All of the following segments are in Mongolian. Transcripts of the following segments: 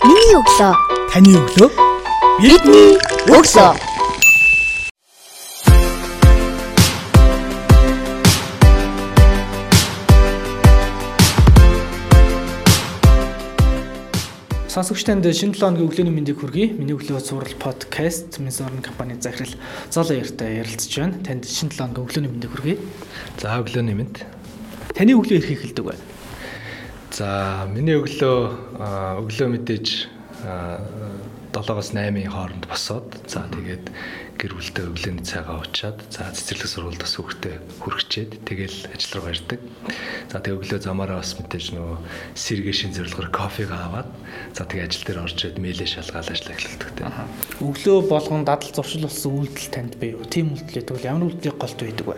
Миний өглөө. Таны өглөө. Бидний өглөө. Сонсогч танд шинэ 7 өдрийн өглөөний мэндийг хүргэе. Миний өглөө цуврал подкаст Мизорн компани захирал Золо яртай ярилцж байна. Танд шинэ 7 өдрийн өглөөний мэндийг хүргэе. За өглөөний мэд. Таны өглөө ирэх эхэлдэг бай. За миний өглөө өглөө мэдээж 7-оос 8-ийн хооронд босоод за тэгээд гэр бүлтэй өглөөний цайгаа уучаад за цэцэрлэг сургуульд бас хүүхдээ хүрчээд тэгэл ажил руу гардаг. За тэгээд өглөө замаараа бас мэдээж нөгөө сэргээ шин зорилгоор кофега аваад за тэгээд ажил дээр орж ирээд мэйлээ шалгаал ажиллаа эхэлдэг те. Өглөө болгон дадал зуршил болсон үйлдэл танд бий юу? Тим үйлдэл гэдэг бол ямар үйлдэлийг голт байдаг вэ?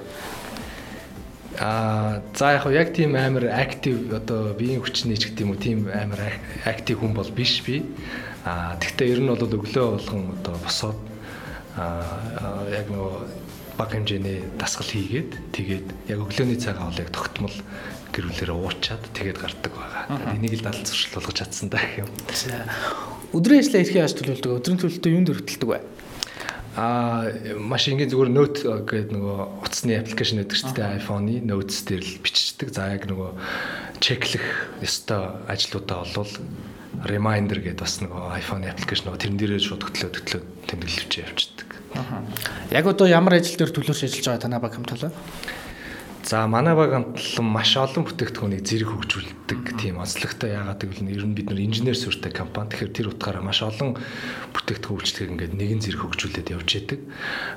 Аа за яг яг тийм амар актив одоо биеийн хүчний ч гэдэг юм уу тийм амар актив хүн бол биш би. Аа тэгтээ ер нь бол өглөө болгон одоо босоод аа яг нөгөө баг хэмжээний дасгал хийгээд тэгээд яг өглөөний цагаан хоолыг тогтмол гэр бүлээрээ уучаад тэгээд гардаг байгаа. Энийг л дадал зуршил болгож чадсан даа гэх юм. Өдрийн ажлаа эрхээ яаж төлөвлөдөг? Өдрийн төлөвлөлтөө юунд өртөлдөг вэ? Аа маш ингээд зүгээр note гэдэг нөгөө утасны аппликейшн байдаг шүү дээ iPhone-ы notes дээр л биччихдэг. За яг нөгөө чеклэх ёстой ажлуудаа олвол reminder гэдэг бас нөгөө iPhone аппликейшн нөгөө тэрэн дээрээ шууд хөтлөө хөтлөө тэмдэглэвч явчихдаг. Яг одоо ямар ажил дээр төлөөрч ажиллаж байгаа танаа баг хамтлаа? За манай баг хамтлан маш олон бүтээгдэхүүнийг зэрэг хөгжүүлдэг тийм онцлогтой яагаад гэвэл ер нь бид нар инженер сүртэй компани. Тэгэхээр тэр утгаараа маш олон бүтээгдэхүүн үйлчлэгийг ингээд нэгэн зэрэг хөгжүүлээд явж яадаг.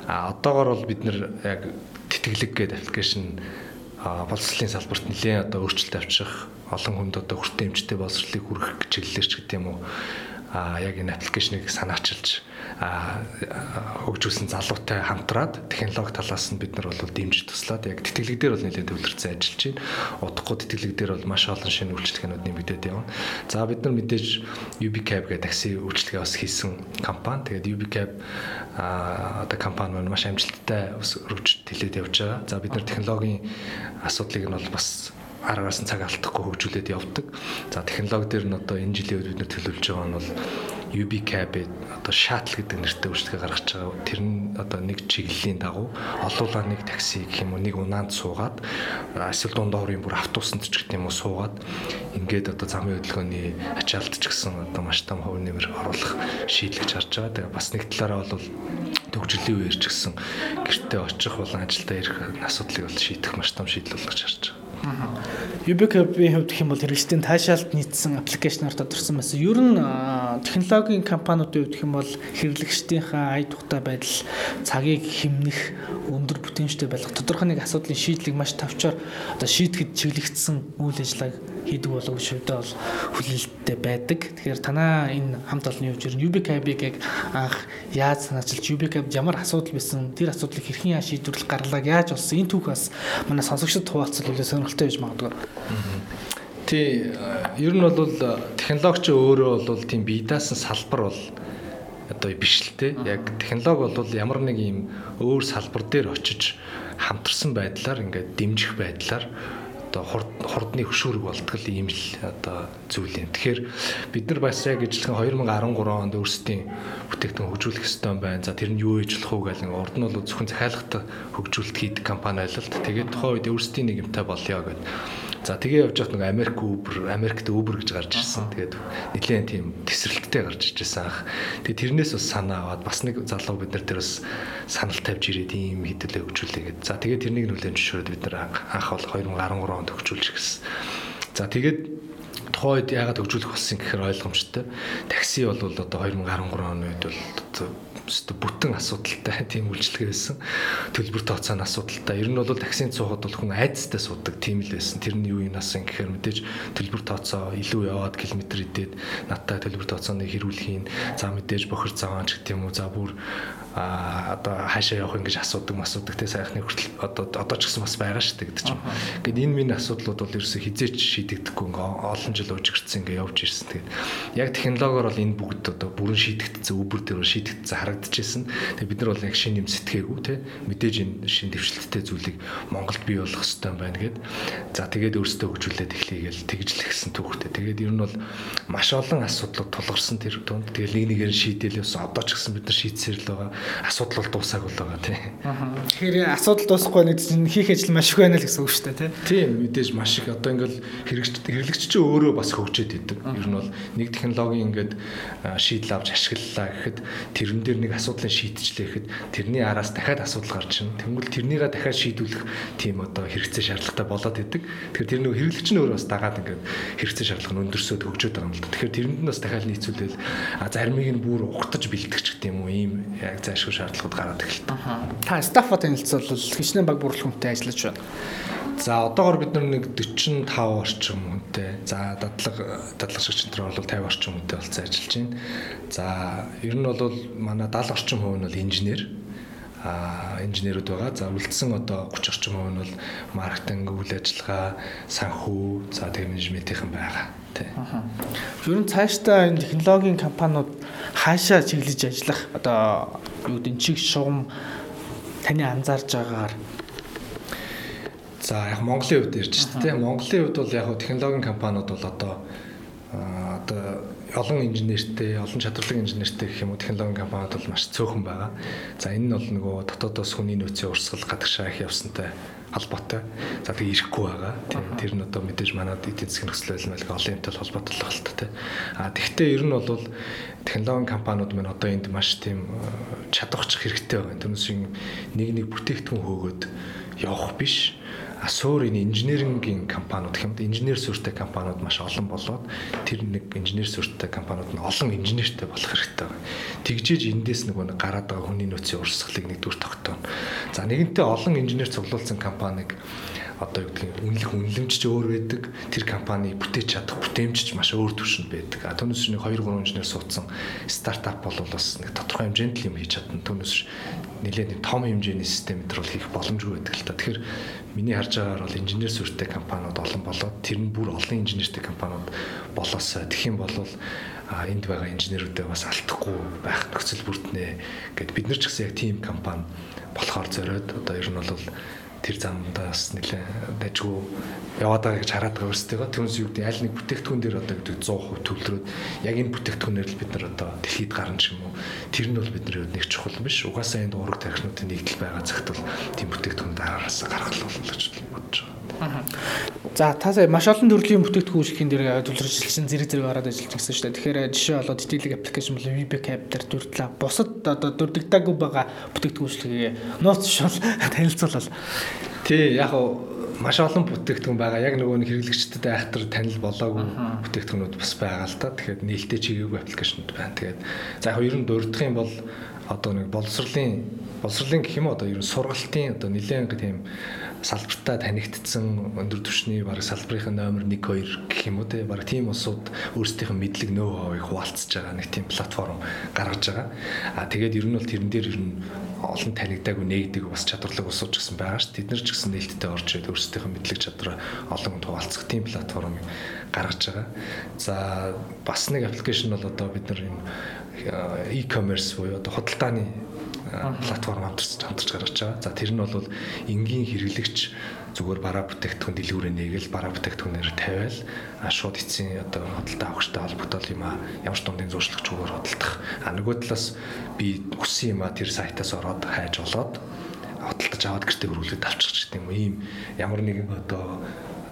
А одоогор бол бид нар яг тэтгэлэг гэдэг аппликейшн боловсролын салбарт нэлээд одоо өөрчлөлт авчих олон хүнд одоо хүртээ эмчтэй боловсролыг хүргэх чиглэлээр ч гэдэг юм уу а яг энэ аппликейшнийг санаачилж хөгжүүлсэн залуутай хамтраад технологи талаас нь бид нар бол дэмжиж туслаад яг тэтгэлэг дээр бол нэлээд төвлөрсөн ажиллаж байна. Удахгүй тэтгэлэг дээр бол маш олон шинэ үйлчлэгнүүд нэмэгдээд явна. За бид нар мэдээж UBCab гэдэг такси үйлчлэгээ бас хийсэн компани. Тэгээд UBCab а одоо компани маань маш амжилттай өргөж тэлээд явж байгаа. За бид нар технологийн асуудлыг нь бол бас аргаас нь цаг алдахгүй хөгжүүлээд явдаг. За технологи дээр нь одоо энэ жилийн үед бид нэр төлөвлөж байгаа нь бол UB cab одоо shuttle гэдэг нэртэй үйлчлэгээ гаргаж байгаа. Тэр нь одоо нэг чиглэлийн дагуу олуулаа нэг такси гэх юм уу нэг унаанд суугаад эсвэл дундаа хорийн бүр автобусанд ч гэдэг юм уу суугаад ингээд одоо замын хөдөлгөөний ачаалт ч гэсэн одоо маш том хувь нэмэр оруулах шийдлэгч харж байгаа. Тэгээ бас нэг талаараа бол төгжрлийн үеэр ч гэсэн гэртээ очих болон ажилдаа ирэх асуудлыг бол шийдэх маш том шийдэл болгож харж байгаа. UBCab-ийн хувьд гэх юм бол хэрэгсдийн таашаалт нийцсэн аппликейшнаар тодорсон байсан. Ер нь технологийн компаниудын хувьд гэх юм бол хэрэглэгчдийнхээ ая тухтай байдал цагийг хэмнэх өндөр бүтээмжтэй байлгах тодорхой нэг асуудлын шийдлийг маш тавчаар одоо шийдэхэд чиглэгдсэн үйл ажиллагааг хийдэг болов шивдэ бол хүлээлттэй байдаг. Тэгэхээр танаа энэ хамт олонны UBCab-ыг яг анх яаж санаачилж UBCab ямар асуудал байсан тэр асуудлыг хэрхэн яаж шийдвэрлэх гарлааг яаж болсон энэ түүх бас манай сонсогчдод хуваалцал үлээ сонирхолтой байж магадгүй. Тий ер нь бол технологич өөрөө бол тийм бие даасан салбар бол одоо биш л те. Яг технологи бол ямар нэг юм өөр салбар дээр очиж хамтарсан байдлаар ингээд дэмжих байдлаар одоо хурдны хөшүүрэг болтгол ийм л одоо зүйл юм. Тэгэхээр бид нар бас яг ижилхэн 2013 онд өөрсдийн бүтээгдэхүүн хөгжүүлэх ёстой байна. За тэр нь юу ээж болох вэ гэх урд нь бол зөвхөн захиалгад хөгжүүлэлт хийдэг компани байлаа л. Тэгээд тухайн үед өөрсдийн нэг юмтай болёо гэдэг За тэгээ явж байхад нэг Америк Uber, Америкт Uber гэж гарч ирсэн. Тэгээд нэлээд тийм тесрэлттэй гарч иржсэн анх. Тэгээд тэрнээс бас санаа аваад бас нэг залуу бид нар тэр бас санал тавьж ирээд ийм хэдэлээ хөгжүүлээгээд. За тэгээд тэрнийг нүлэн зөвшөөрөд бид нар анх бол 2013 онд хөгжүүлж гисэн. За тэгээд тухайн үед яагаад хөгжүүлэх болсон гэхээр ойлгомжтой. Такси бол одоо 2013 оны үед бол өстө бүтэн асуудалтай тийм үйлчлэг байсан. Төлбөр тооцооны асуудалтай. Ер нь бол таксинд суухад бол хүн айцтай суудаг тийм л байсан. Тэр нь юу юм асан гэхээр мэдээж төлбөр тооцоо илүү яваад километр идээд надтай төлбөр тооцооны хэрүүлэх юм. За мэдээж бохир цагаан ч гэх юм уу. За бүр а одоо хаашаа явах ингэж асуудаг масуудаг те сайхны хүртэл одоо одоо ч гэсэн бас байгаа шүү дээ гэдэг чинь. Гэт энэ минь асуудлууд бол ерөөсө хизээч шийдэгдэхгүй ингээ олон жил уужигдсан ингээ явж ирсэн. Тэгээд яг технологиор бол энэ бүгд одоо бүрэн шийдэгдсэн, үбэр дээр шийдэгдсэн харагдчихсэн. Тэгээд бид нар бол яг шинэ юм сэтгээгүү те мэдээж энэ шинэ дэвшилттэй зүйлийг Монголд бий болгох хэрэгтэй байна гэд. За тэгээд өөрсдөө хөгжүүлээд эхлэегээл тэгжлэгсэн түүхтэй. Тэгээд ер нь бол маш олон асуудлууд тулгарсан тэр тунд. Тэгээд нэг нэгээр шийдэл явсан. Одоо ч гэсэн бид нар шийдсээр л байгаа асуудал бол дуусаагүй л байгаа тий. Тэгэхээр асуудал дуусахгүй нэг чинь хийх ажил маш их байна л гэсэн үг шүү дээ тий. Тийм мэдээж маш их одоо ингээл хэрэгч хэрэглэгч чинь өөрөө бас хөгжөөд идэг. Ер нь бол нэг технологийн ингээд шийдэл авч ашиглалаа гэхэд тэрэн дээр нэг асуудлыг шийдчихлээ гэхэд тэрний араас дахиад асуудал гарч ирнэ. Тэнгүүл тэрнийгээ дахиад шийдвүлэх тийм одоо хэрэгцээ шаардлагатай болоод идэг. Тэгэхээр тэр нэг хэрэглэгч нь өөрөө бас дагаад ингээд хэрэгцээ шаардлага нь өндөрсөд хөгжөөд байгаа юм л да. Тэгэхээр тэрэнд нь бас дахиад нийцүүлэл а заримыг нь бүр угтаж бэлтгэж гэдэг юм уу ийм яг зайлшгүй шаардлагууд гараад эхэлдэг. Та стаффа танилцвал хичнээн баг бүрэлдэхүүнтэй ажиллаж байна. За одоогор бид нэг 45 орчим хүнтэй. За дадлага дадлагчч энэ бол 50 орчим хүнтэй болцсон ажиллаж байна. За ер нь бол манай 70 орчим хувь нь бол инженер а инженерүүд байгаа. За үлдсэн одоо 30 орчим хувь нь бол маркетинг, үйл ажиллагаа, санхүү, за тэгээ менежментийнхэн байгаа. Тэ. Ер нь цаашдаа энэ технологийн компаниуд хаашаа чиглэж ажиллах одоо юу гэдэг чиг шугам таны анзаарж байгаагаар За яг Монголын хувьд ярьж шүү дээ. Монголын хувьд бол яг технологийн компаниуд бол одоо одоо олон инженертэй, олон чадварлаг инженертэй гэх юм уу технологийн компаниуд бол маш цөөхөн байгаа. За энэ нь бол нөгөө дотоодоос хүний нөөцийн урсгал гадагшаа их явсантай холбоотой. За тэг ирэхгүй байгаа. Тэр нь одоо мэдээж манад эдийн засгийн нөхцөл байдал мэлэг олон юмтай холбоотой л байна. А тэгвэл ер нь бол технологийн компаниуд маань одоо энд маш тийм чадварч хэрэгтэй байгаа. Тэрнээс нэг нэг бүтээгдэхүүн хөөгөөд явах биш асуур энэ инженерингийн компаниуд юм инженер сүртэй компаниуд маш олон болоод тэр нэг инженер сүртэй компаниуд нь олон инженертэй болох хэрэгтэй байна. Тэгжээж эндээс нэг нэг гараад байгаа хүний нөөцийн урсгалыг нэгдүгээр тогтооно. За нэгэнтээ олон инженер цуглуулсан компаниг одоо юу гэдгийг үнэлэх үнэлэмж ч өөр байдаг. Тэр компани бүтээж чадах бүтээмж ч маш өөр төвшөнд байдаг. А түүнээс нэг 2 3 инженер суудсан стартап бол бас нэг тодорхой хэмжээнд л юм хийж чадна. Түүнээс нэлээд том хэмжээний систем дээр бол хийх боломжгүй байдаг л та. Тэгэхээр миний харж байгаагаар бол инженер сүртэй компаниуд олон болоод тэр нь бүр олон инженертэй компаниуд болоосоо тэгэх юм бол а энд байгаа инженерүүдээ бас алдахгүй байх нөхцөл бүрднэ гэд бид нар ч гэсэн яг тийм компани болохоор зориод одоо ер нь бол тэр замдаас нэлээ дайггүй яваад байгаа гэж хараад байгаа өөрсдөө түүнээс юу гэдэг аль нэг бүтээгдэхүүн дээр одоо гэдэг 100% төвлөрөөд яг энэ бүтээгдэхүүнээр л бид нар одоо дэлхийд гарна ч юм уу. Тэр нь бол бидний хувьд нэг чухал биш. Угаасаа энд ураг тархинуудын нэгдэл байгаа цагт бол тийм бүтээгдэхүүн дараараас гаргах болно гэж бодож байгаа. За та сая маш олон төрлийн бүтээгдэхүүн үйлчлэхин дээр төлөвлөсөн зэрэг зэрэг ороод ажиллаж гэсэн шүү дээ. Тэгэхээр жишээ болоод дитейлэг аппликейшн бол VBK app дээр дүрдлээ. Бусад одоо дүрдэгдээгүй байгаа бүтээгдэхүүн үйлчлэгээ нууц шал танилцуулал. Тий, яг маш олон бүтээгдэхүүн байгаа. Яг нөгөө нэг хэрэглэгчдэд айхтар танил болоогүй бүтээгдэхүүнүүд бас байгаа л та. Тэгэхээр нээлттэй чигээгүй аппликейшнуд байна. Тэгээд за яг ер нь дурдах юм бол одоо нэг боловсролын боловсролын гэх юм одоо ер нь сургалтын одоо нэлээд тийм салбартаа танигдсан өндөр түвшний баг салбарын номер 1 2 гэх юм уу те баг тийм усуд өөрсдийнх нь мэдлэг нөө хавыг хуваалцж байгаа нэг тийм платформ гаргаж байгаа. А тэгээд ер нь бол тэрэн дээр ер нь олон танигдаагүй нэгдэг бас чадварлаг усууч гэсэн байгаа ш. Тэд нар ч гэсэн нээлттэй орж ирээд өөрсдийнх нь мэдлэг чадвараа олон хүнд хуваалцах тийм платформ гаргаж байгаа. За бас нэг аппликейшн бол одоо бид нар юм e-commerce буюу одоо худалдааны платформ хамтарч хамтарч гаргаж байгаа. За тэр нь бол энгийн хэрэглэгч зүгээр бараа бүтээгдэхүүн дэлгүүрээ нээгэл бараа бүтээгдэхүүнээр тавиал шууд эцсийн одоо худалдаа авахтай холбогдол юм а ямар ч дундын зуршлагчгүйгээр худалдах. А нөгөө талаас би өссөн юм а тэр сайтаас ороод хайж болоод худалдаж аваад гэртээ хөрвүүлээд авчих гэдэг юм ийм ямар нэгэн одоо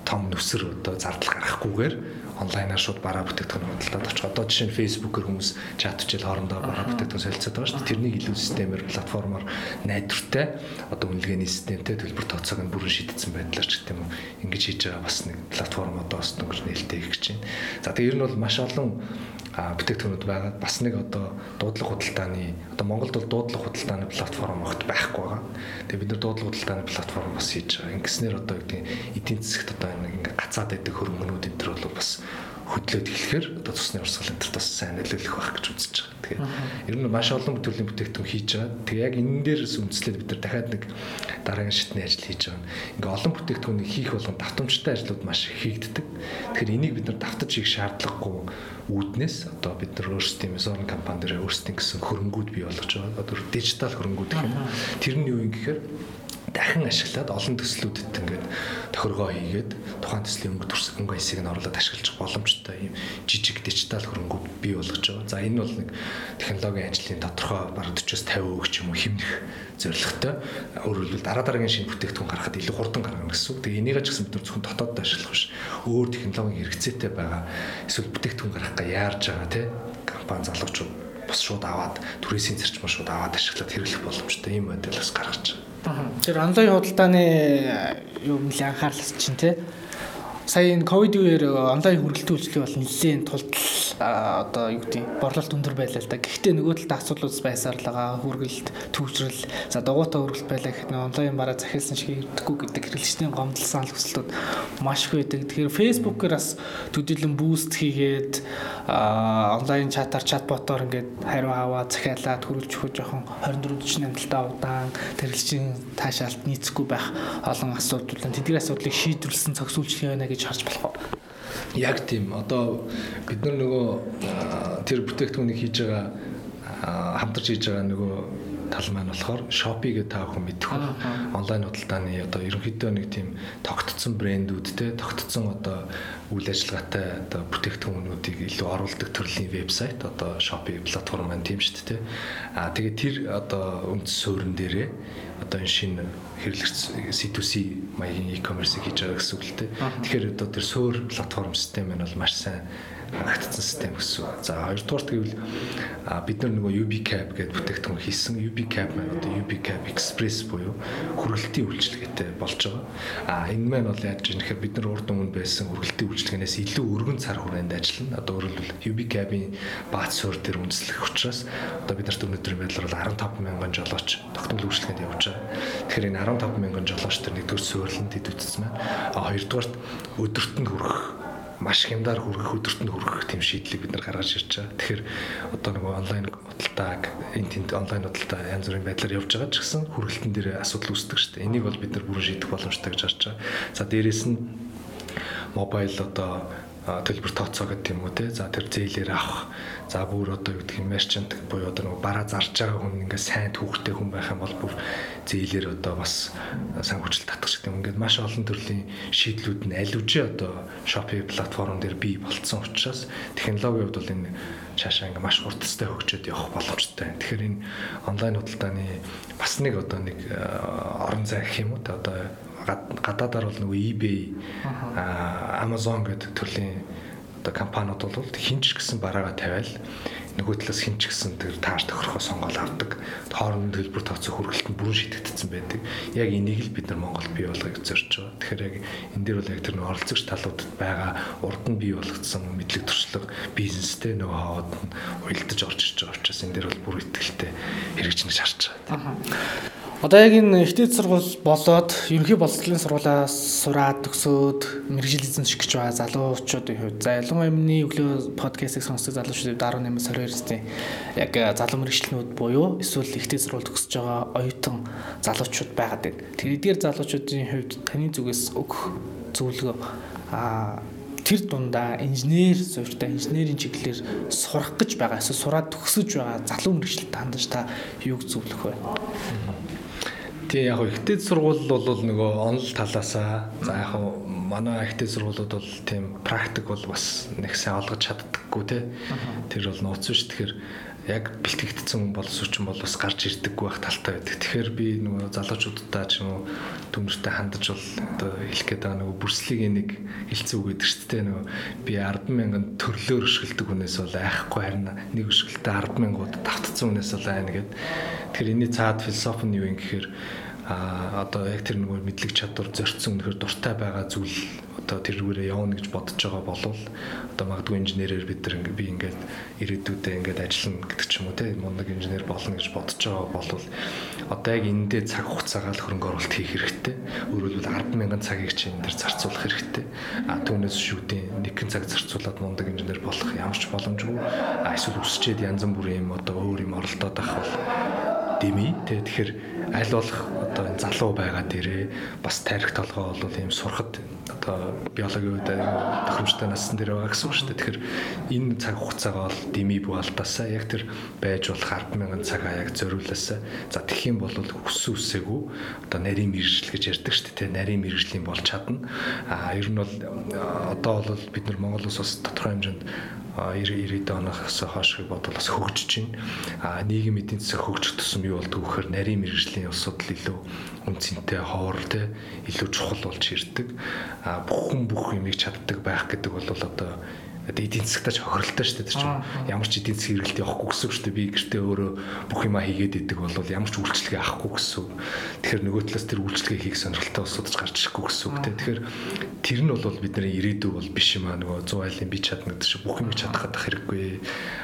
том нүсэр одоо зардал гаргахгүйгээр онлайнаар шууд бараа бүтээгдэхүүн худалдаад авчих. Одоо жишээ нь Facebook-ээр хүмүүс чатчил хоорондоо бараа бүтээгдэхүүн солилцоод байгаа шүү дээ. Тэрнийг илүү системээр платформоор найдвартай одоо үнэлгээний системтэй төлбөр тооцоог нь бүрэн шийдсэн байдлаар ч гэдэг юм уу. Ингэж хийж байгаа бас нэг платформ одоо бас дөнгөж нээлттэй их гэж байна. За тэгээ ер нь бол маш олон бүтээгдэхүүнүүд байгаа. Бас нэг одоо дуудлага худалдааны одоо Монголд бол дуудлага худалдааны платформ огт байхгүй байгаа. Тэгээ бид нар дуудлага худалдааны платформ бас хийж байгаа. Ингэснээр одоо гэдэг эдийн засагт одоо ингээ гацаад байдаг хөрөнгөнүүд энэ төр бол бас хөдлөөд эхлэхээр одоо цусны урсгал энэ төр бас сайн нөлөөлөх байх гэж үзэж байгаа. Тэгэхээр ер нь маш олон төрлийн бүтээгдэхүүн хийж байгаа. Тэгээ яг энэ дээрээс үндэслээд бид нар дахиад нэг дараагийн шатны ажил хийж байгаа. Ингээ олон бүтээгдэхүүнийг хийх болгон давтамжтай ажлууд маш хийгддэг. Тэгэхээр энийг бид нар давтаж хийх шаардлагагүй үүднээс одоо бид нар өөрсдийн Amazon компани дээр өөрсдийн гэсэн хөрөнгүүд бий болгож байгаа. Одоо дижитал хөрөнгүүд гэх юм. Тэр нь юу юм гэхээр дахин ашиглаад олон төслүүдэд ингээд тохиргоо хийгээд тухайн төслийн өнгө төрс өнгө хэсгийг нь оруулаад ашиглаж боломжтой юм жижиг дижитал хөрөнгүүд бий болгож байгаа. За энэ бол нэг технологийн ажлын тодорхой бараг 40-с 50% ч юм уу хэмнэх зорилготой. Өөрөөр хэлбэл дараа дараагийн шинэ бүтээгдэхүүн гаргахад илүү хурдан гаргана гэсэн үг. Тэгээ энийг ч гэсэн бид нар зөвхөн дотоодд ашиглах биш. Өөр технологийн хэрэгцээтэй байгаа эсвэл бүтээгдэхүүн гаргахаа яарж байгаа тий компани залуучууд бас шууд аваад түрээсийн зарчмаа шууд аваад ашиглаад хэрэглэх боломжтой ийм модель бас гаргаж байгаа. Тэр онлайн худалдааны юу нэлээ анхаарал чинь те. Сая энэ ковид үеэр онлайн хүргэлтийн үйлчлэг бол нэлийн тулд одоо юу гэдэг борлуулалт өндөр байлаа л да. Гэхдээ нөгөө талд асуудлууд байсаар л байгаа. Хүргэлт, төвчрэл, за дугуйтай хүргэлт байлаа гэхэд онлайн бараа захиалсан шиг хэрэгдэхгүй гэдэг хэрэглэгчдийн гомдол санал хүсэлтүүд маш их байдаг. Тэгэхээр Facebook-оор бас төдийлөн буст хийгээд онлайн чатаар чатботоор ингээд хариу аваад захиалаад хүрүүлж өгөх жоохон 24 40 амталтаа удаан хэрэглэгчийн таашаалт нийцэхгүй байх олон асуудал. Тэдгээр асуудлыг шийдвэрлсэн цогцолжлох байна гэж харж болох уу? Яг тийм. Одоо бид нар нөгөө тэр бүтээгдэхүүнийг хийж байгаа хамтарч хийж байгаа нөгөө тал маань болохоор Shopee гэдэг та бүхэн мэдэх ба онлайн худалдааны одоо ерөнхийдөө нэг тийм тогтцсон брэндүүд те тогтцсон одоо үйл ажиллагаатай одоо бүтээгдэхүүнүүдийг илүү оруулдаг төрлийн вебсайт одоо Shopee платформ маань тийм шүү дээ. Аа тэгээд тэр одоо үндэс суурин дээрээ одоо энэ шинэ хэрэглэгч C2C маягийн e-commerce хийж байгаа гэсэн үг л дээ. Тэгэхээр одоо тэр суур платформ систем нь бол маш сайн харагдсан систем гэсэн. За хоёрдугаарт гэвэл бид нар нөгөө UBCAP гэдэг бүтээгдэхүүн хийсэн. UBCAP маань одоо UBCAP Express буюу хүргэлтийн үйлчилгээтэй болж байгаа. А энэ маань бол яаж юм гэхээр бид нар урд өмнө байсан хүргэлтийн үйлчилгээнээс илүү өргөн цар хүрээнд ажиллана. Одоо өөрөөр хэлбэл UBCAP-ийн бааз суурь дээр үндэслэх учраас одоо бид нарт өнөөдрийн байдлаар бол 15 мянган жолооч тогтмол үйлчилгээнд явж байгаа. Тэгэхээр энэ 15 мянган жолооч төр нэгдүгээр сууриланд дэдвүцсэн маань. А хоёрдугаарт өдөрт нь хүрэх маш хямдаар хүрэх өдөртөнд хүрэх тийм шийдлийг бид нар гаргаж ирж байгаа. Тэгэхээр одоо нөгөө онлайн худалдааг энэ тэнд онлайн худалдаа янз бүрийн байдлаар явж байгаа ч гэсэн хүргэлтэн дээр асуудал үүсдэг шүү дээ. Энийг бол бид нар бүрэн шийдэх боломжтой гэж харж байгаа. За дээрэс нь мобайл одоо төлбөр тооцоо гэдэг юм уу те. За тэр зээлээр авах. За бүр одоо юу гэх юм мерчант буюу одоо нөгөө бараа зарж байгаа хүн ингээ сайн түүхтэй хүн байх юм бол бүр зээлээр одоо бас санхүүжилт татах гэдэг юм. Ингээд маш олон төрлийн шийдлүүд нь үжи одоо Shopee платформ дээр бий болцсон учраас технологийн хувьд бол энэ цаашаа ингээ маш хурдтай хөгжөөд явах боломжтой. Тэгэхээр энэ онлайн худалдааны бас нэг одоо нэг орон зай гэх юм уу те одоо гадаадаар бол нөгөө eBay Amazon гэдэг төрлийн одоо компаниуд бол хинч гэсэн бараагаа тавиал нөгөө талаас хинч гэсэн тэр тааш тохирохоо сонгол авдаг. Хоорондын төлбөр тооцох хүргэлт нь бүрэн шийдэгдсэн байдаг. Яг энийг л бид нар Монгол бий болгохыг зорж байгаа. Тэгэхээр яг энэ дээр бол яг тэр нэг оролцогч талуудад байгаа урд нь бий болгоцсон мэдлэг туршлага бизнестэй нөгөө хаваад нь уялдаж орж ирж байгаа учраас энэ дээр бол бүр ихтэй хэрэгжинэж харж байгаа. Одоо яг энэ ихтэй сургууль болоод ерөнхий боловсролын сургуулиас сураад төгсөөд мэрэгжил эзэмших гэж байгаа залуучуудын хувьд за ялангуяа миний өглөө подкастыг сонсдог залуучуудын 18-аас 22-ийн яг залуу мэрэгчлэнүүд буюу эсвэл ихтэй сургууль төгсөж байгаа оюутан залуучууд байгаад байна. Тэр эдгээр залуучуудын хувьд таны зүгээс өгөх зөвлөгөө аа тэр дундаа инженер суурьтай инженерийн чиглэлээр сурах гэж байгаа эсвэл сураад төгсөж байгаа залуу мэрэгчлэлд хандаж та юуг зөвлөх вэ? Тий яг ихтэй сургууль бол нөгөө онл талаасаа за яг манай ихтэй сургуулиуд бол тийм практик бол бас нэг сайн олгож чаддаггүй те. Тэр бол нууц ш. Тэгэхээр яг бэлтгэгдсэн боловсручин бол бас гарч ирдэггүй байх талтай байдаг. Тэгэхээр би нөгөө залуучуудтай ч юм уу төмөртэй хандаж бол одоо хэлэх гээд байгаа нөгөө бүрслийг нэг хэлцүү өгöd шүү дээ нөгөө би 10 мянган төрлөөр өшгөлдөг хүнээс бол айхгүй харин нэг өшгөлтөд 10 мянгууд давтцсан хүнээс бол айна гэд. Тэгэхээр энэний цаад философи нь юу юм гэхээр а одоо яг тэр нөгөө мэдлэг чадвар зорцсон үнэхээр дуртай байгаа зүйл одоо тэрүүгээрээ явна гэж бодож байгаа болвол одоо магадгүй инженерээр бид нар би ингээд ирээдүйдээ ингээд ажиллана гэдэг ч юм уу те мундаг инженер болно гэж бодож байгаа болвол одоо яг эндээ цаг хугацаагаар хөрөнгө оруулалт хийх хэрэгтэй. Хэлбэл 100000 цагийг чи энэ дэр зарцуулах хэрэгтэй. А түүнээс шүүдийн нэгэн цаг зарцуулаад мундаг инженер болох ямар ч боломжгүй. А эсвэл үсчээд янз бүрийн юм одоо өөр юм оролдоод авах бол дэмий. Тэгэхээр аль болох одоо залуу байгаа дээрээ бас тарих толгой бол ийм сурахад одоо биологийн үед тохиромжтой нассан дээр байгаа гэсэн үг шүү дээ. Тэгэхээр энэ цаг хугацаагаа бол дэмий бүү алдаасаа яг тэр байж болох 100000 цагаа яг зориулаасаа за тэгэх юм бол хүссэн үсээгүй одоо нарийн мэрэгжил гэж ярьдаг шүү дээ. Нарийн мэрэгжлийн болж чадна. А ер нь бол одоо бол бид нар Монгол улс бас тодорхой хэмжээнд 90 90 оноос хойшиг бодвол бас хөгжиж байна. А нийгэм эдийн засаг хөгжих тусам юу болдгоо гэхээр нарийн мэрэгжлийн асуудал илүү үнцэнтэй хоор те илүү чухал болж ирдэг. А бүх хүн бүх юмыг чаддаг байх гэдэг бол одоо эдийн засагтаа ч хохиролтой шүү дээ тэр чинь. Ямар ч эдийн засгийн хэрэгэлт явахгүй гэсэн үг шүү дээ. Би гэртээ өөрөө бүх юмаа хийгээд идэг бол ямар ч үйлчлэгээ авахгүй гэсэн үг. Тэгэхээр нөгөө талаас тэр үйлчлэгээ хийх сонирхолтой улсуудч гарч ирэхгүй гэсэн үг те. Тэгэхээр тэр нь бол бидний ирээдүй бол биш юм аа. Нөгөө 100 айлын би чадна гэдэг чинь бүх юмыг чадхад хэрэггүй.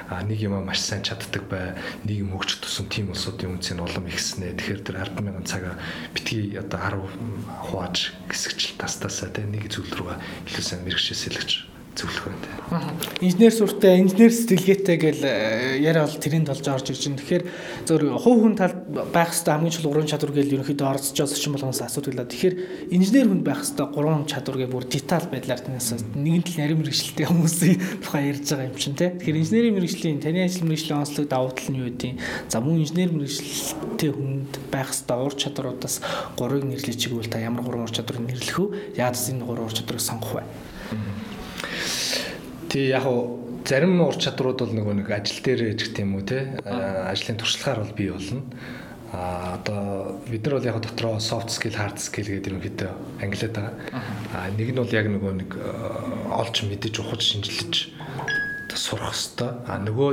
А нэг юмаа маш сайн чаддаг бай. Нийгэм хөгжих тусам тийм улсуудын үнц нь улам ихснэ. Тэгэхээр тэр 100000 цагаа битгий одоо 10 хувааж хэсэгчл тастасаа те. Нэг зүйл рүүгээ илүү сайн мэрэгчээс сэлгэж зөвлөх байна. Инженер суртаа, инженер сэтгэлгээтэй гэл э, яриа бол тэрэнд болж орж ирж байна. Тэгэхээр зөв хувь хүн тал байх хэвээр хамгийн чухал уран чадвар гэл ерөнхийдөө орцож орчин болгоноос асуудаг л. Тэгэхээр инженер хүнд байх хэвээр гурван чадвар гэ бүр деталь байдлаар танаас нэгэн тал нарийн мэрэгчлэлтэй хүмүүсийн тухай ярьж байгаа юм чинь те. Тэгэхээр инженерийн мэрэгжлийн таны ажил мэрэгжлийн онцлог давуу тал нь юу вэ? За мөн инженер мэрэгчлэлтэй хүнд байх хэвээр ур чадваруудаас гурвыг нэрлэж чигвэл та ямар гурван ур чадварыг нэрлэх вэ? Яаж энэ гурван ур чадварыг сонгох вэ? Тий яг уу зарим ур чадрууд бол нөгөө нэг ажил дээр ч гэх юм уу те ажлын туршлагаар бол бий болно. А одоо бид нар бол яг дотроо soft skill, hard skill гэдэг ерөнхийдөө англиад байгаа. А нэг нь бол яг нөгөө нэг олж мэдэж ухаж шинжилж сурах хэвээр. А нөгөө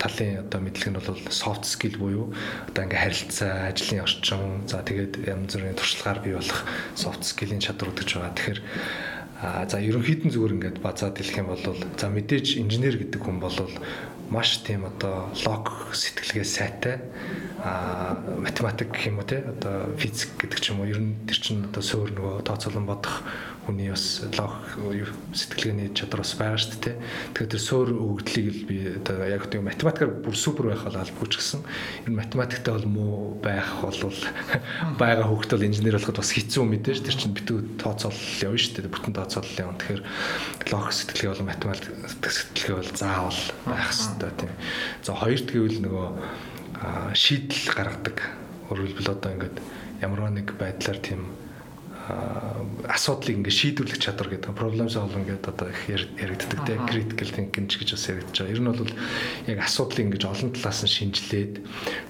талын одоо мэдлэг нь бол soft skill буюу одоо ингээ харилцаа, ажлын орчин, за тэгээд янз бүрийн туршлагаар бий болох soft skill-ийн чадрууд гэж байгаа. Тэгэхээр А за ерөнхийд нь зүгээр ингээд базаад хэлэх юм бол за мэдээж инженер гэдэг хүн бол маш тийм одоо лог сэтгэлгээ сайтай а математик гэх юм уу те одоо физик гэдэг ч юм уу ер нь тэр чинь одоо суур нөгөө тооцоолон бодох хүний бас лог сэтгэлгээний чадвар бас байгаа шүү дээ. Тэгэхээр тэр суур өгөгдлийг л би одоо яг тийм математикаар бүр супер байх бол албагүй ч гэсэн энэ математиктэй бол муу байх бол байгаа хөвгт бол инженер болоход бас хэцүү мэдээж тэр чинь битүү тооцоолол явна шүү дээ. Бүтэн тооцоолол явна. Тэгэхээр лог сэтгэлгээ бол математик сэтгэлгээ бол заавал байх хэрэгтэй тийм. За хоёрт гэвэл нөгөө шийдэл гаргадаг. Хэлбэл одоо ингээд ямар нэг байдлаар тийм асуудлыг ингээд шийдвэрлэх чадвар гэдэг problem solving гэдэг одоо их яригддаг те critical thinking гэж бас яригдж байгаа. Ер нь бол яг асуудлыг ингээд олон талаас нь шинжилээд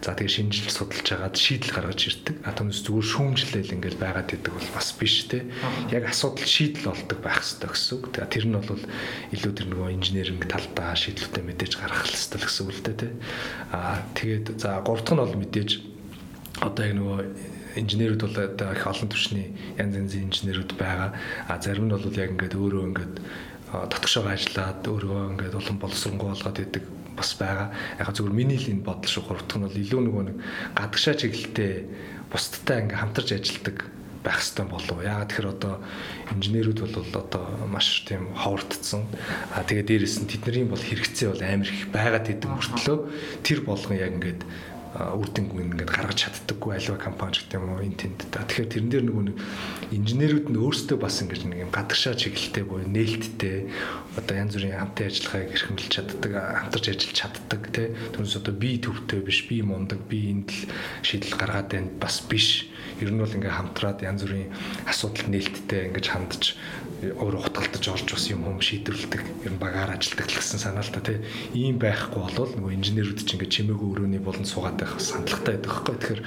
за тэгээ шинжилж судалж хагаад шийдэл гаргаж ирдэг. А түүнээс зүгээр шүүмжлэл ингээд байгаад идэг бол бас биш те. Яг асуудал шийдэл болдог байх хэрэгтэй гэсэн үг. Тэгээ тэр нь бол илүү тэр нөгөө инженеринг талдаа шийдлүүдэд мэдээж гаргах хэрэгтэй гэсэн үг л дээ те. А тэгээд за гурав дахь нь бол мэдээж одоо яг нөгөө инженерүүд бол одоо их олон түвшний янз янзын инженерүүд байгаа. А зарим нь бол яг ингээд өөрөө ингээд татгшоо ажиллаад өөрөө ингээд улам боловсронгуй болгоод идэг бас байгаа. Яг зөвхөн миний л энэ бодол шүү гуравтх нь бол илүү нөгөө нэг гадагшаа чиглэлтэй бусдтай ингээд хамтарч ажилладаг байх хэрэгтэй болов. Яагаад тэгэхээр одоо инженерүүд бол одоо маш тийм ховордсон. А тэгээ дээрэс нь тэдний бол хэрэгцээ бол амар их байгаад идэг мөртлөө тэр болгон яг ингээд үр дүнг ингээд гаргаж чаддаггүй альва компани ч гэдэг юм уу энэ тэнд та. Тэгэхээр тэрэн дээр нөгөө нэг инженерүүд нь өөрсдөө бас ингээд нэг юм гадагшаа чиглэлтэй буюу нээлттэй одоо янз бүрийн хамтын ажиллагааг эрхэмлэж чаддаг, хамтарч ажиллаж чаддаг тий. Түүнээс одоо би төвтэй биш, би мундаг, би энд л шийдэл гаргаад байна бас биш. Ер нь бол ингээд хамтраад янз бүрийн асуудал нээлттэй ингээд хандж өөр утгалтаж орж бас юм юм шийдвэрлэдэг ер нь багаар ажилладаг гэсэн санаа л та тий. Ийм байхгүй болвол нөгөө инженерүүд чинь ингээд чимээгүй өрөөний болон суугаад байх сандлагатай байдаг байхгүй. Тэгэхээр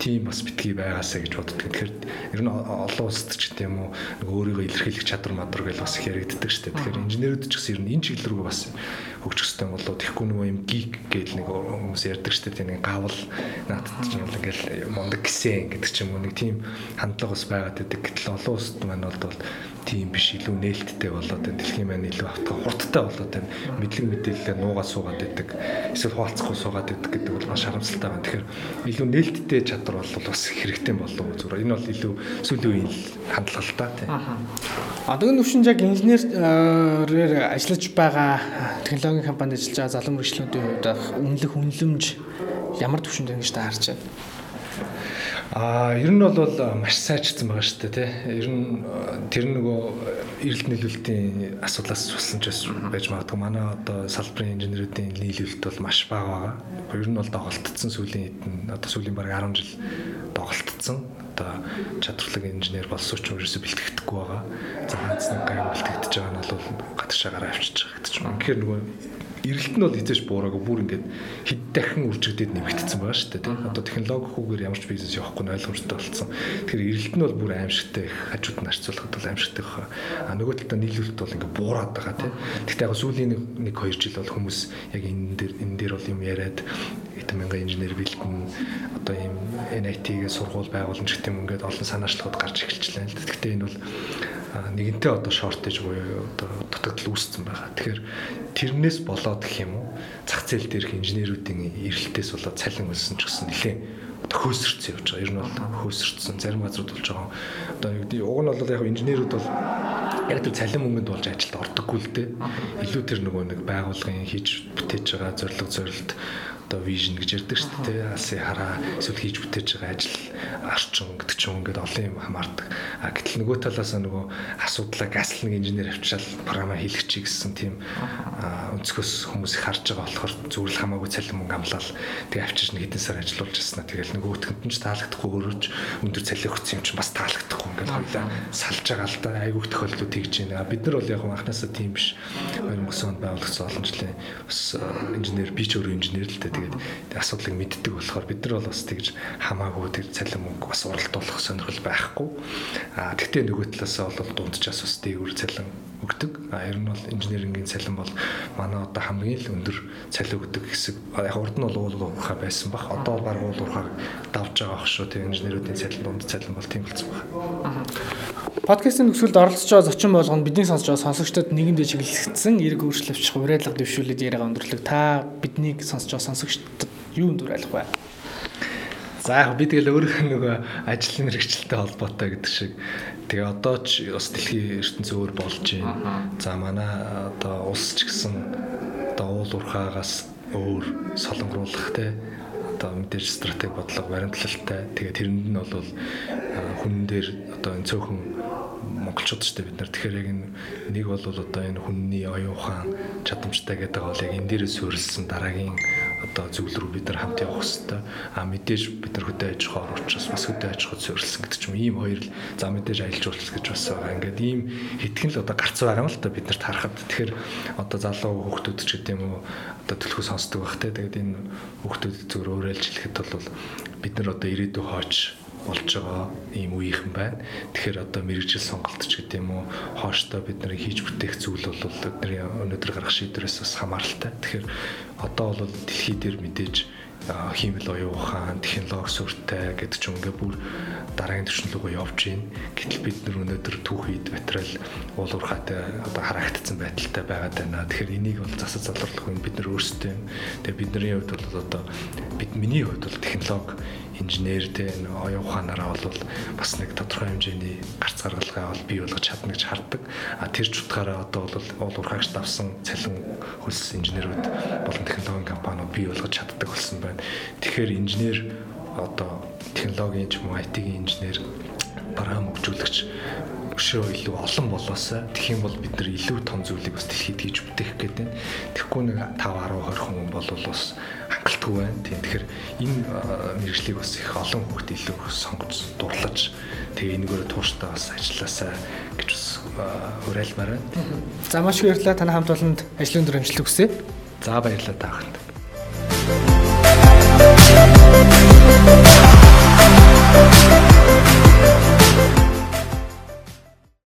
тийм бас битгий байгаасаа гэж боддог. Тэгэхээр ер нь олон улсад ч гэдэг юм уу нөгөө өөрийгөө илэрхийлэх чадвар мадар гэж бас их яригддаг шүү дээ. Тэгэхээр инженерүүд ч гэсэн ер нь энэ чиглэл рүү бас хөгжих хэрэгтэй болоо тэгэхгүй нөгөө юм гик гэл нэг хүмүүс ярьдаг шүү дээ нэг гавл наадад ч юм ингээл мундаг гисэн гэдэг ч юм уу нэг тийм хандлага бас байгаад байдаг гэтэл олон улсад маань бол тийм биш илүү нээлттэй болоод байна. Дэлхийн маань илүү автгаа хурдтай болоод байна. Мэдлэг мэдээлэлээ нуугаад суугаад байдаг эсвэл хуваалцахгүй суугаад байдаг гэдэг бол маш харамсалтай байна. Тэгэхээр илүү нээлттэй чадвар бол бас хэрэгтэй болов зүгээр. Энэ бол илүү сүүлийн үеийн хандлага л та тийм Одоо энэ өвчин яг инженерээр ажиллаж байгаа технологийн компанид ажиллаж байгаа залуу мөрөглөдийн хувьд үнэлэх үнэлэмж ямар төвшөнд ингэж та харж байна? Аа ер нь бол маш сайжирсан байгаа шүү дээ тий. Ер нь тэр нөгөө эрэлт нийлүүлэлтийн асуудлаас болсон ч байж магадгүй. Манай одоо салбарын инженеруудын нийлүүлэлт бол маш бага байгаа. Ер нь бол доголдсон сүүлийн хэдэн одоо сүүлийн бараг 10 жил доголдсон одоо чадварлаг инженер болсон ч ерөөсө бэлтгэдэггүй байгаа. За ганц нэг гай бэлтгэж байгаа нь бол гадагшаагаар авчиж байгаа гэдэг ч юм. Тэгэхээр нөгөө эрэлт нь бол хизээш буураагүй. Бүр ингээд хэд дахин үржигдээд нэмэгдсэн байгаа шүү дээ одоо технологи хүүгээр ямар ч бизнес явахгүй нь ойлгомжтой болсон. Тэгэхээр эрэлт нь бол бүр аимшигтай их хажууд нь харьцуулахад бол аимшигтай байх а нөгөө талдаа нийлүүлэлт бол ингээд буураад байгаа тийм гэхдээ яг сүүлийн нэг 2 жил бол хүмүүс яг энэ дээр энэ дээр бол юм яриад хэдэн мянган инженер бэлдэн одоо ийм NIT-гээ сургууль байгуулна гэх юм ингээд олон санаачлагууд гарч эхэлчихлээ л да гэхдээ энэ бол нэгэнтээ одоо шортэж буюу одоо дутагдал үүссэн байгаа. Тэгэхээр тэрнээс болоод гэх юм уу зах зээл дээрх инженеруудын эрэлтээс болоод цалин өссөн ч гэсэн нэлээ одоо хөөсөрцөн явж байгаа. Ер нь бол хөөсөрцөн зарим газрууд болж байгаа. Одоо юу гэдэг уг нь бол яг инженерүүд бол яг тэр цалин мөнгөнд болж ажилд ордоггүй л дээ. Илүү тэр нөгөө нэг байгууллагын хийж бүтээж байгаа зорилго зорилт одоо вижн гэж ярьдаг шүү дээ. Алсын хараа эсвэл хийж бүтээж байгаа ажил арчин гэдэг ч юм ингээд олон юм хамаардаг. А гэтэл нөгөө талаас нөгөө асуудлаа гаслын инженер авчаал програма хийлгчий гэсэн тийм өнцгөөс хүмүүс их харж байгаа болохоор зүгээр хамаагүй цалин мөнгө амлал тэгээ авчиж нэг хэдэн сар ажиллуулж яснаа тэгэл нөгөөтгөнд нь ч таалагдахгүй өөрөж өндөр цалин өгсөн юм чинь бас таалагдахгүй ингээд хоёлаа салж байгаа л да айгүйх тохиолдлууд тэгж байна. Бид нар бол яг анханасаа тийм биш. 2009 онд байгуулагдсан олон жилийн бас инженер би ч өөрөө инженер л дээ тэгээд асуудлыг мэддэг болохоор бид нар бол бас тэгж хамаагүй тэр цалин мөнгө бас уралдуулах сонирхол байхгүй. А тэгтээ нөгөө талаасаа бол дунджаас бас дээгүүр цалин өгдөг. А ер нь бол инженерингийн цалин бол манай одоо хамгийн л өндөр цалин өгдөг хэсэг. Яг урд нь бол уул уурхай байсан баг. Одоо баг уул уурхай давж байгаа ах шүү. Тэр инженеруудын цалин дунд цалин бол тийм болсон баг. Подкастын нөхцөлд оролцож байгаа зочин болгоно бидний сонсож байгаа сонсогчдод нэгэндээ чиглэгдсэн эрг өөрчлөлтч уриалга дэвшүүлээд яриага өндөрлөг. Та биднийг сонсож байгаа сонсогчдод юу өндөрлөх вэ? За яг би тэгэл өөрөө нөгөө ажлын мэрэгчлэлтэй холбоотой гэдэг шиг. Тэгээ одоо ч бас дэлхийн ертөнцийн өөр болж байна. За манай одоо улс ч гэсэн одоо уул уурхаагаас өөр солонгоруулах те одоо мэдээж стратеги бодлого баримтлалтай. Тэгээ тэрэнд нь бол хүн дээр одоо энэ цөөхөн монголчууд ч бид нар. Тэгэхээр яг нэг бол одоо энэ хүнний оюун ухаан чадамжтай гэдэг бол яг энэ дээрээ суурилсан дараагийн одоо зүйл рүү бид нар хамт явах хэрэгтэй. А мэдээж бид нар хөдөө аж ахуйн учраас бас хөдөө аж ахуйд суурилсан гэдэг ч юм ийм хоёр л за мэдээж аялал жуулчлал гэж бас байгаа. Ингээд ийм хэтгэн л одоо гарц байгаа юм л та бид нарт харахад. Тэгэхээр одоо залуу хүүхдүүд ч гэдэм үү одоо төлхөө сонсдог бах те. Тэгээд энэ хүүхдүүд зөвөр өөрөөлж хэлэхэд бол бид нар одоо ирээдүйн хооч болж байгаа ийм үеийнхэн байна. Тэгэхээр одоо мэрэгжил сонголт ч гэдэг юм уу хооштой бид нарыг хийж бүтээх зүйл бол бидний өнөөдөр гарах шийдвэрээс бас хамааралтай. Тэгэхээр одоо бол дэлхий дээр мэдээж хиймэл оюун ухаан, технологи сүртэй гэдэг ч ингээ бүр дараагийн түвшин рүү явж байна. Гэтэл бид нар өнөөдөр түүхийд материал уул уурхайтай одоо харагдсан байдалтай байгаад байна. Тэгэхээр энийг бол засаж залруулах нь бид нар өөрсдөө юм. Тэгээ бидний хувьд бол одоо бид миний хувьд бол технологи инженер те оюун ухаанаараа бол бас нэг тодорхой хэмжээний гарц гаргалгаа бол бий болгож чадна гэж харддаг. А тэр ч утгаараа одоо бол уул уурхаагч давсан цалин хөлс инженерүүд болон технологийн компаниуд бий болгож чаддаг болсон байна. Тэгэхээр инженер одоо технологийн ч юм уу IT-ийн инженер програм хөгжүүлэгч өшөө илүү олон болоосаа тэгэх юм бол бид нар илүү том зүйлийг бас дэлхийд хийж бүтээх гээд байна. Тэгэхгүй нэг 5 10 20 хүн бол бас хангалтгүй байна. Тийм тэгэхээр энэ мэрэгжлийг бас их олон хүүхд илүү сонгож дурлаж тэгээ энэгээр тууштай бас ажилласаа гэж бас уриалмаар байна. За маш их баярлалаа. Таны хамт олонд ажлын өдөр амжилт хүсье. За баярлалаа та бүхэнд.